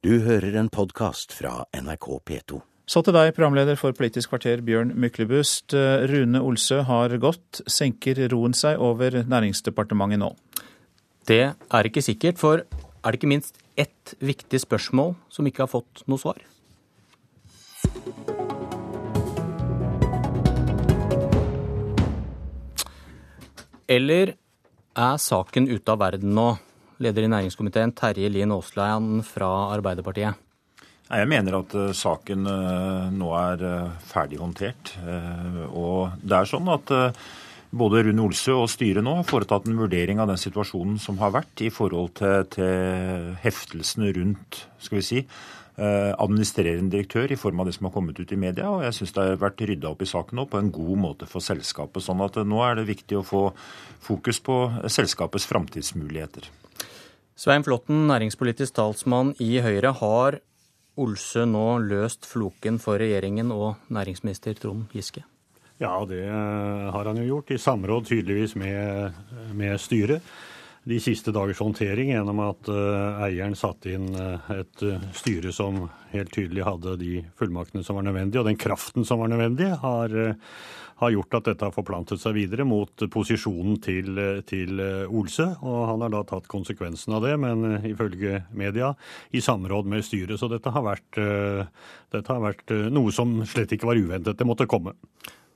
Du hører en podkast fra NRK P2. Så til deg, programleder for Politisk kvarter, Bjørn Myklebust. Rune Olsø har gått. Senker roen seg over Næringsdepartementet nå? Det er ikke sikkert, for er det ikke minst ett viktig spørsmål som ikke har fått noe svar? Eller er saken ute av verden nå? Leder i næringskomiteen Terje Lien Aasland fra Arbeiderpartiet. Jeg mener at uh, saken uh, nå er uh, ferdig håndtert. Og det er sånn at både Rune Olsø og styret nå har foretatt en vurdering av den situasjonen som har vært i forhold til, til heftelsene rundt skal vi si, administrerende direktør i form av det som har kommet ut i media. Og jeg syns det har vært rydda opp i saken nå på en god måte for selskapet. Sånn at nå er det viktig å få fokus på selskapets framtidsmuligheter. Svein Flåtten, næringspolitisk talsmann i Høyre. Har Olsø nå løst floken for regjeringen og næringsminister Trond Giske? Ja, det har han jo gjort, i samråd tydeligvis med, med styret. De siste dagers håndtering gjennom at uh, eieren satte inn uh, et uh, styre som helt tydelig hadde de fullmaktene som var nødvendige, og den kraften som var nødvendig, har, har gjort at dette har forplantet seg videre mot posisjonen til, til Olsø. Og han har da tatt konsekvensen av det, men ifølge media i samråd med styret. Så dette har vært, dette har vært noe som slett ikke var uventet. Det måtte komme.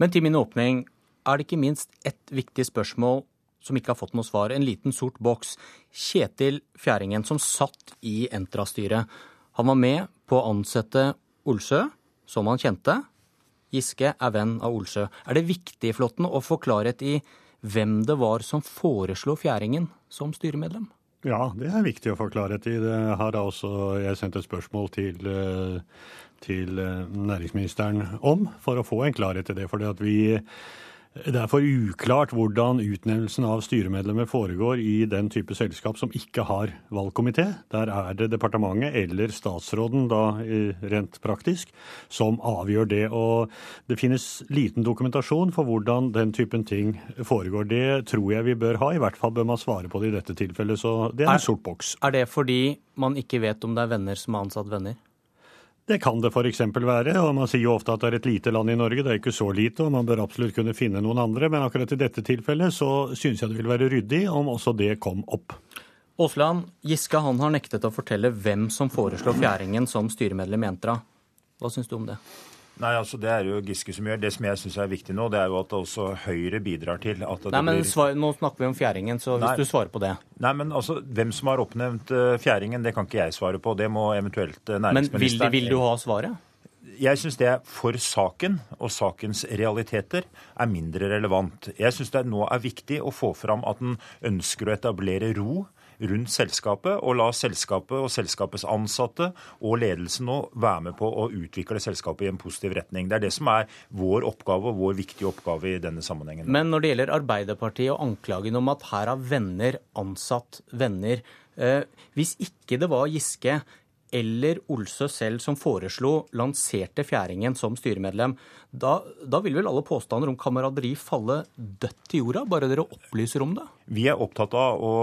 Men til min åpning, er det ikke minst ett viktig spørsmål som ikke har fått noe svar. En liten sort boks. Kjetil Fjæringen, som satt i Entra-styret, han var med på å ansette Olsø, som han kjente. Giske er venn av Olsjø. Er det viktig Flåtten, å få klarhet i hvem det var som foreslo Fjæringen som styremedlem? Ja, det er viktig å få klarhet i. Det har da også jeg sendt et spørsmål til, til næringsministeren om, for å få en klarhet i det. For vi det er for uklart hvordan utnevnelsen av styremedlemmer foregår i den type selskap som ikke har valgkomité. Der er det departementet eller statsråden, da rent praktisk, som avgjør det. Og det finnes liten dokumentasjon for hvordan den typen ting foregår. Det tror jeg vi bør ha. I hvert fall bør man svare på det i dette tilfellet. Så det er en sort boks. Er det fordi man ikke vet om det er venner som har ansatt venner? Det kan det f.eks. være, og man sier jo ofte at det er et lite land i Norge. Det er ikke så lite, og man bør absolutt kunne finne noen andre. Men akkurat i dette tilfellet så syns jeg det vil være ryddig om også det kom opp. Aasland, Giske han har nektet å fortelle hvem som foreslår Fjæringen som styremedlem i Entra. Hva syns du om det? Nei, altså Det er jo Giske som gjør. Det som jeg syns er viktig nå, det er jo at også Høyre bidrar til at Nei, men blir... svar, Nå snakker vi om Fjæringen, så hvis Nei. du svarer på det. Nei, men altså, Hvem som har oppnevnt uh, Fjæringen, det kan ikke jeg svare på. Det må eventuelt næringsministeren Men vil, vil du ha svaret? Jeg syns det for saken og sakens realiteter er mindre relevant. Jeg syns det nå er viktig å få fram at en ønsker å etablere ro rundt selskapet, og la selskapet og selskapets ansatte og ledelsen nå være med på å utvikle selskapet i en positiv retning. Det er det som er vår oppgave og vår viktige oppgave i denne sammenhengen. Men når det gjelder Arbeiderpartiet og anklagen om at her har venner ansatt venner eh, Hvis ikke det var Giske eller Olsø selv som foreslo, lanserte Fjæringen som styremedlem, da, da vil vel alle påstander om kameraderi falle dødt til jorda, bare dere opplyser om det? Vi er opptatt av å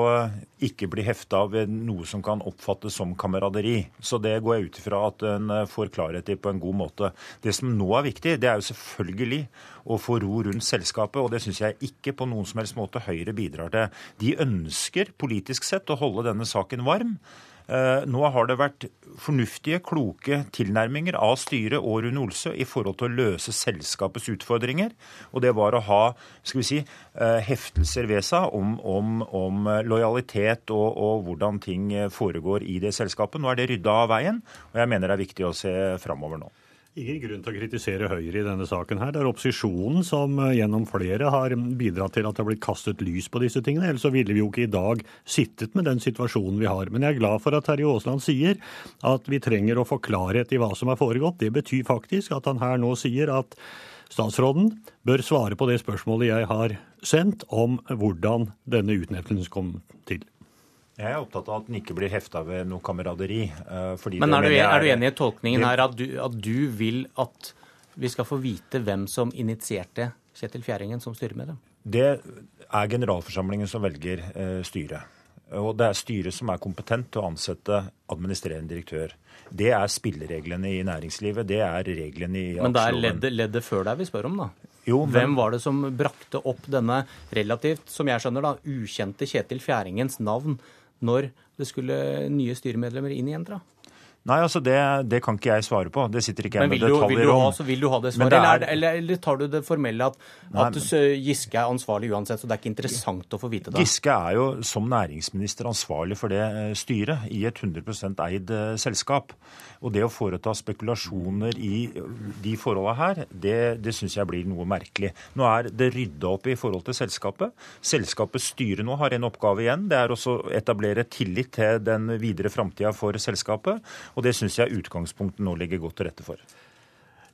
ikke bli hefta ved noe som kan oppfattes som kameraderi. Så det går jeg ut ifra at en får klarhet i på en god måte. Det som nå er viktig, det er jo selvfølgelig å få ro rundt selskapet, og det syns jeg ikke på noen som helst måte Høyre bidrar til. De ønsker politisk sett å holde denne saken varm. Nå har det vært fornuftige, kloke tilnærminger av styret og Rune Olsø i forhold til å løse selskapets utfordringer. Og det var å ha skal vi si, heftelser ved seg om, om, om lojalitet og, og, hvordan ting foregår i det selskapet. Nå er det rydda av veien, og jeg mener det er viktig å se framover nå. Ingen grunn til å kritisere Høyre i denne saken. her. Det er opposisjonen som gjennom flere har bidratt til at det har blitt kastet lys på disse tingene. Ellers så ville vi jo ikke i dag sittet med den situasjonen vi har. Men jeg er glad for at Terje Aasland sier at vi trenger å få klarhet i hva som har foregått. Det betyr faktisk at han her nå sier at statsråden bør svare på det spørsmålet jeg har sendt om hvordan denne utnevnelsen kom til. Jeg er opptatt av at den ikke blir hefta ved noe kameraderi. Men er du, er du enig i tolkningen her at du, at du vil at vi skal få vite hvem som initierte Kjetil Fjæringen som styremedlem? Det er generalforsamlingen som velger styret. Og det er styret som er kompetent til å ansette administrerende direktør. Det er spillereglene i næringslivet. Det er reglene i Men det er leddet, leddet før deg vi spør om, da. Jo, men- Hvem var det som brakte opp denne relativt, som jeg skjønner, da, ukjente Kjetil Fjæringens navn når det skulle nye styremedlemmer inn i Entra? Nei, altså det, det kan ikke jeg svare på. Det sitter ikke jeg Men med vil du, vil, du ha, så vil du ha det svaret, det er- er eller, eller tar du det formelle at, Nei, at uh, Giske er ansvarlig uansett, så det er ikke interessant å få vite det? Giske er jo som næringsminister ansvarlig for det eh, styret i et 100 eid eh, selskap. Og det å foreta spekulasjoner i eh, de forholdene her, det, det syns jeg blir noe merkelig. Nå er det rydda opp i forhold til selskapet. Selskapets styre nå har en oppgave igjen. Det er også å etablere tillit til den videre framtida for selskapet. Og det syns jeg utgangspunktet nå ligger godt til rette for.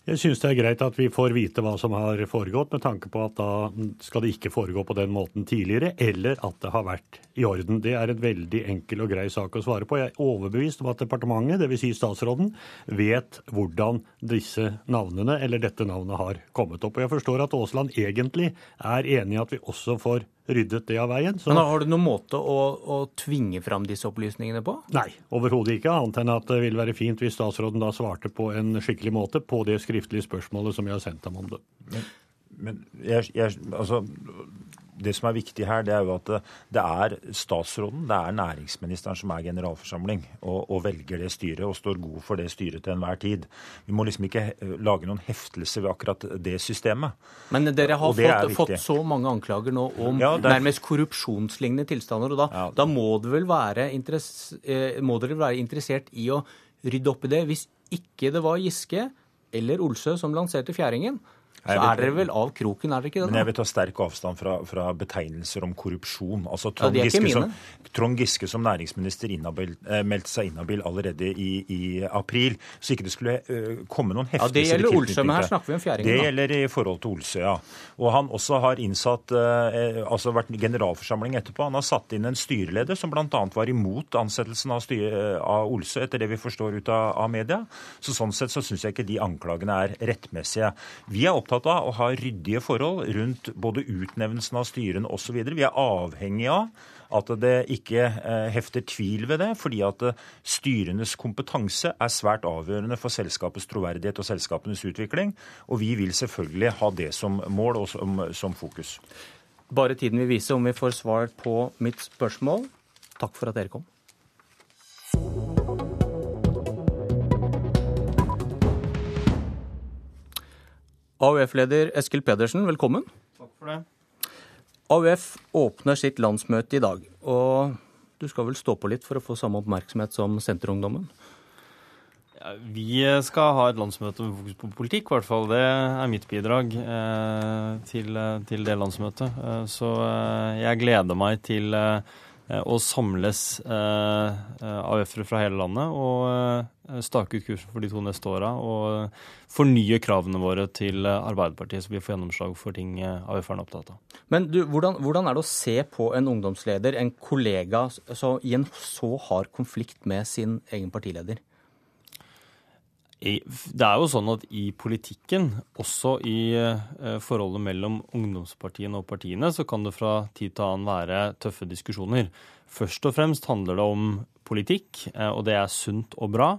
Jeg syns det er greit at vi får vite hva som har foregått, med tanke på at da skal det ikke foregå på den måten tidligere, eller at det har vært i orden. Det er en veldig enkel og grei sak å svare på. Jeg er overbevist om at departementet, dvs. Si statsråden, vet hvordan disse navnene, eller dette navnet, har kommet opp. Og jeg forstår at Aasland egentlig er enig i at vi også får ryddet det av veien. Så Men Har du noen måte å, å tvinge fram disse opplysningene på? Nei, overhodet ikke. Annet enn at det ville være fint hvis statsråden da svarte på en skikkelig måte på det skriftlige spørsmålet som jeg har sendt ham om det. Men jeg, jeg, altså, det som er viktig her, det er jo at det, er statsråden, det er næringsministeren som er generalforsamling og, og velger det styret og står god for det styret til enhver tid. Vi må liksom ikke eh, lage noen heftelse ved akkurat det systemet. Men dere har fått, fått så mange anklager nå om Ja, er- nærmest korrupsjonslignende tilstander, og da, Ja. da må, dere vel eh, må dere være interessert i å rydde opp i det. Hvis ikke det var Giske eller Olsø som lanserte fjæringen, så vet er dere vel av kroken, er dere ikke det? Men jeg vil ta sterk avstand fra, fra betegnelser om korrupsjon. Altså Trond, er Giske som. Trond Giske som næringsminister inhabil, eh, meldte seg inhabil allerede i, i april, så ikke det skulle eh, komme noen Ja, heftelser Det gjelder Olsø, men her snakker vi om fjæringen. Det gjelder i forhold til Olsø, ja. Og han også har innsatt, eh, altså vært generalforsamling etterpå. Han har satt inn en styreleder som bl.a. var imot ansettelsen av, styre, av Olsø, etter det vi forstår ut av, av media. Så sånn sett så syns jeg ikke de anklagene er rettmessige. Vi er opptatt av å ha ryddige forhold rundt både utnevnelsen av styrene osv. Vi er avhengig av at det ikke eh, hefter tvil ved det, fordi at eh, styrenes kompetanse er svært avgjørende for selskapets troverdighet og selskapenes utvikling. Og vi vil selvfølgelig ha det som mål og som, som fokus. Bare tiden vil vise om vi får svar på mitt spørsmål. Takk for at dere kom. AUF-leder Eskil Pedersen, velkommen. Takk for det. AUF åpner sitt landsmøte i dag, og du skal vel stå på litt for å få samme oppmerksomhet som Senterungdommen? Ja, vi skal ha et landsmøte med fokus på politikk, i hvert fall. Det er mitt bidrag eh, til, til det landsmøtet. Eh, så eh, jeg gleder meg til eh, å samles eh, AUF-ere fra hele landet og eh, stake ut kursen for de to neste åra. Og fornye kravene våre til eh, Arbeiderpartiet, så vi får gjennomslag for ting eh, AUF-erne er opptatt av. Men du, hvordan, hvordan er det å se på en ungdomsleder, en kollega, så, i en så hard konflikt med sin egen partileder? Det er jo sånn at i politikken, også i eh, forholdet mellom ungdomspartiene og partiene, så kan det fra tid til annen være tøffe diskusjoner. Først og fremst handler det om politikk, eh, og det er sunt og bra.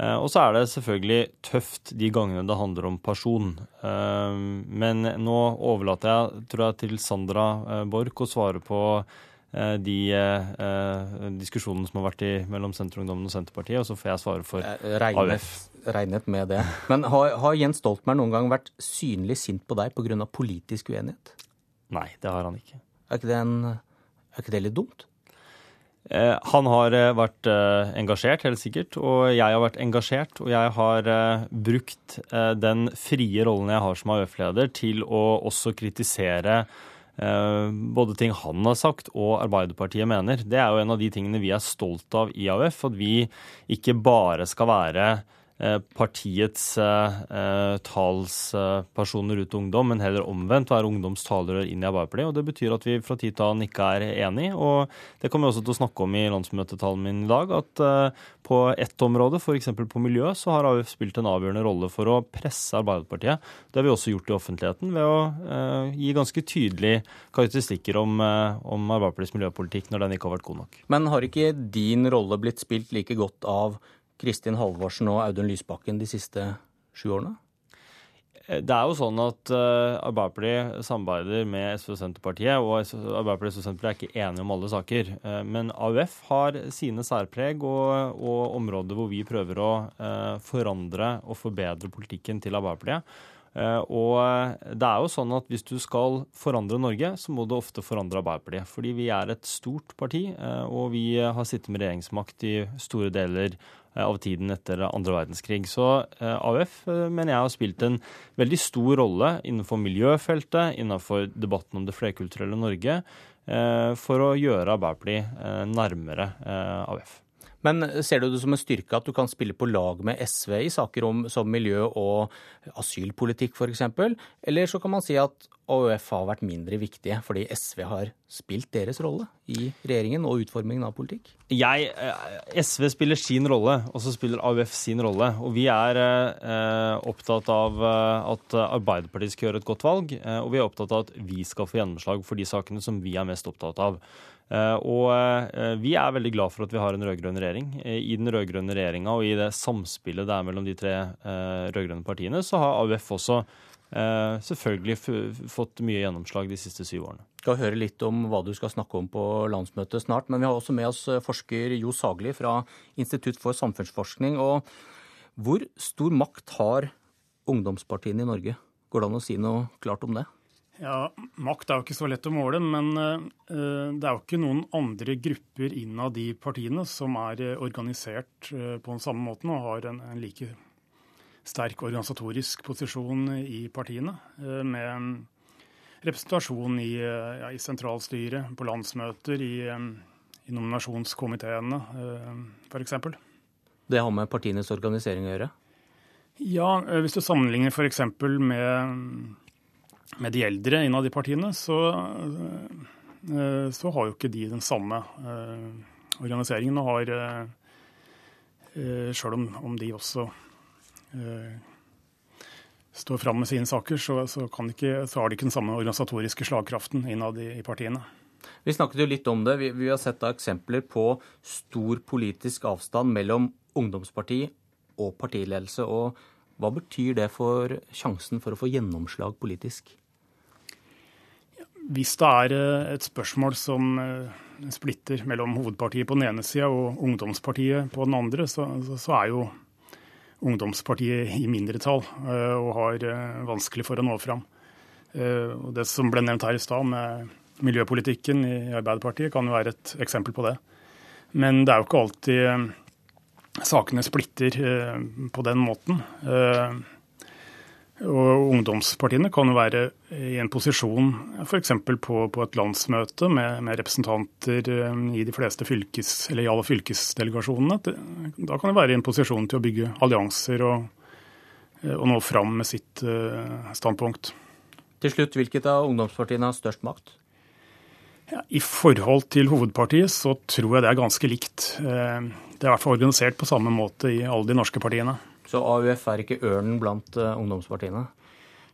Eh, Og så er det selvfølgelig tøft de gangene det handler om person. Men nå overlater jeg, tror jeg, til Sandra Borch å svare på de eh, diskusjonene som har vært i, mellom Senterungdommen og Senterpartiet, og så får jeg svare for AUF. Regnet med det. Men har, har Jens Stoltenberg noen gang vært synlig sint på deg pga. politisk uenighet? Nei, det har han ikke. Er ikke det, en, er ikke det litt dumt? Eh, han har eh, vært eh, engasjert, helt sikkert, og jeg har vært engasjert. Og jeg har eh, brukt den frie rollen jeg har som AUF-leder, til å også kritisere både ting han har sagt og Arbeiderpartiet mener. Det er jo en av de tingene vi er stolt av i AUF, at vi ikke bare skal være partiets eh, talspersoner ut til ungdom, men heller omvendt være ungdoms talerør inn i Arbeiderpartiet. og Det betyr at vi fra tid til annen ikke er enig. og Det kommer vi også til å snakke om i landsmøtetalen min i dag. At eh, på ett område, f.eks. på miljø, så har AUF spilt en avgjørende rolle for å presse Arbeiderpartiet. Det har vi også gjort i offentligheten ved å eh, gi ganske tydelige karakteristikker om, eh, om Arbeiderpartiets miljøpolitikk når den ikke har vært god nok. Men har ikke din rolle blitt spilt like godt av Kristin Halvorsen og Audun Lysbakken de siste sju årene? Eh, det er jo sånn at uh, Arbeiderpartiet samarbeider med SV og Senterpartiet, og Arbeiderpartiet og Senterpartiet er ikke enige om alle saker. Uh, men AUF har sine særpreg og, og områder hvor vi prøver å forandre og forbedre politikken til Arbeiderpartiet. Og det er jo sånn at Hvis du skal forandre Norge, så må du ofte forandre Arbeiderpartiet. Fordi vi er et stort parti, og vi har sittet med regjeringsmakt i store deler Eh, av tiden etter andre verdenskrig. Så eh, AUF eh, mener jeg har spilt en veldig stor rolle innenfor miljøfeltet, innenfor debatten om det flerkulturelle Norge, for å gjøre Arbeiderpartiet nærmere AUF. Men ser du det som en styrke at du kan spille på lag med SV i saker om, som miljø og asylpolitikk f.eks., eller så kan man si at AUF har vært mindre viktige fordi SV har spilt deres rolle i regjeringen og utformingen av politikk? Jeg, eh, SV spiller sin rolle, og så spiller AUF sin rolle. Og vi er eh, opptatt av eh, at Arbeiderpartiet skal gjøre et godt valg, og vi er opptatt av at vi skal få gjennomslag for de sakene som vi er mest opptatt av. Eh, og eh, vi er veldig glad for at vi har en rød-grønn regjering. I den rød-grønne regjeringa og i det samspillet det er mellom de tre rød-grønne partiene, så har AUF også Eh, selvfølgelig fått mye gjennomslag de siste syv årene. Vi skal høre litt om hva du skal snakke om på landsmøtet snart. Men vi har også med oss eh, forsker Jo Sagli fra Institutt for samfunnsforskning. Og hvor stor makt har ungdomspartiene i Norge? Går det an å si noe klart om det? Ja, Makt er jo ikke så lett å måle, men uh, det er jo ikke noen andre grupper innad de partiene som er organisert uh, på den samme måten og har en, en like sterk organisatorisk posisjon i partiene, eh, med representasjon i, eh, ja, i sentralstyret, på landsmøter, i, eh, i nominasjonskomiteene f.eks. Det har med partienes organisering å gjøre? Ja, hvis du sammenligner f.eks. med med de eldre innad i partiene, så, så, har jo ikke de den samme organiseringen. Og har, sjøl om, om de også Eh, står fram med sine saker, så, så, ikke, så, har de ikke den samme organisatoriske slagkraften innad i, i partiene. Vi snakket jo litt om det. Vi, vi har sett eksempler på stor politisk avstand mellom ungdomsparti og partiledelse. og Hva betyr det for sjansen for å få gjennomslag politisk? Hvis det er eh, et spørsmål som eh, splitter mellom hovedpartiet på den ene sida og ungdomspartiet på den andre, så, så er jo ungdomspartiet i mindretall eh, og har vanskelig for å nå fram. Det som ble nevnt her i stad med miljøpolitikken i Arbeiderpartiet, kan jo være et eksempel på det. Men det er jo ikke alltid sakene splitter på den måten. Og ungdomspartiene kan jo være i en posisjon f.eks. På, på et landsmøte med, med, representanter eh, i de fleste fylkes, eller i alle fylkesdelegasjonene. Da kan de være i en posisjon til å bygge allianser og, eh, og nå fram med sitt uh, standpunkt. Til slutt, hvilket av ungdomspartiene har størst makt? Ja, I forhold til hovedpartiet så tror jeg det er ganske likt. Det er i hvert fall organisert på samme måte i alle de norske partiene. Så AUF er ikke ørnen blant uh, ungdomspartiene?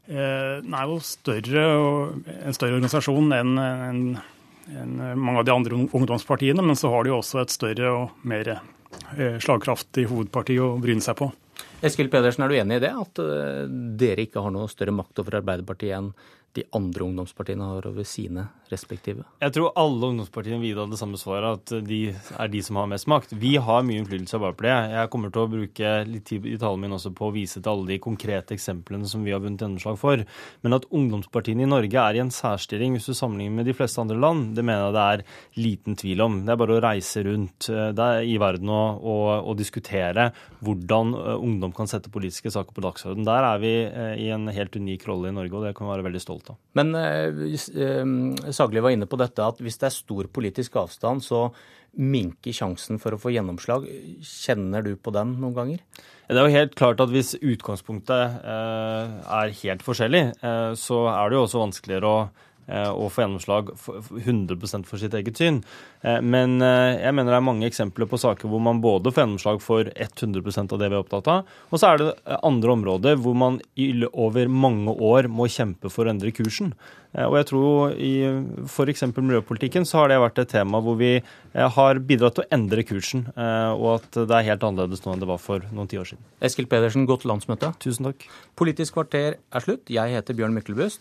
Eh, den er jo større, en større organisasjon enn en, en mange av de andre ungdomspartiene, men så har de jo også et større og mer eh, slagkraftig hovedparti å bryne seg på. Eskil Pedersen, er du enig i det? At dere ikke har noe større makt over Arbeiderpartiet enn de andre ungdomspartiene har over sine respektive? Jeg tror alle ungdomspartiene vil ha det samme svaret, at de er de som har mest makt. Vi har mye innflytelse av Arbeiderpartiet. Jeg kommer til å bruke litt tid i talen min også på å vise til alle de konkrete eksemplene som vi har vunnet gjennomslag for. Men at ungdomspartiene i Norge er i en særstilling hvis du sammenligner med de fleste andre land, det mener jeg det er liten tvil om. Det er bare å reise rundt i verden og, og, og diskutere hvordan ungdom ungdom kan sette politiske saker på dagsorden. Der er vi i en helt unik rolle i Norge, og det kan vi være veldig stolt av. Men eh, Sagli var inne på dette at hvis det er stor politisk avstand, så minker sjansen for å få gjennomslag. Kjenner du på den noen ganger? Det er jo helt klart at Hvis utgangspunktet er helt forskjellig, så er det jo også vanskeligere å Eh, og få gjennomslag 100 for sitt eget syn. Eh, men eh, jeg mener det er mange eksempler på saker hvor man både får gjennomslag for 100% av det vi er opptatt av, og så er det andre områder hvor man over mange år må kjempe for å endre kursen. Og jeg tror i f.eks. miljøpolitikken så har det vært et tema hvor vi har bidratt til å endre kursen, og at det er helt annerledes nå enn det var for noen tiår siden. Eskil Pedersen, godt landsmøte. Tusen takk. Politisk kvarter er slutt. Jeg heter Bjørn Myklebust.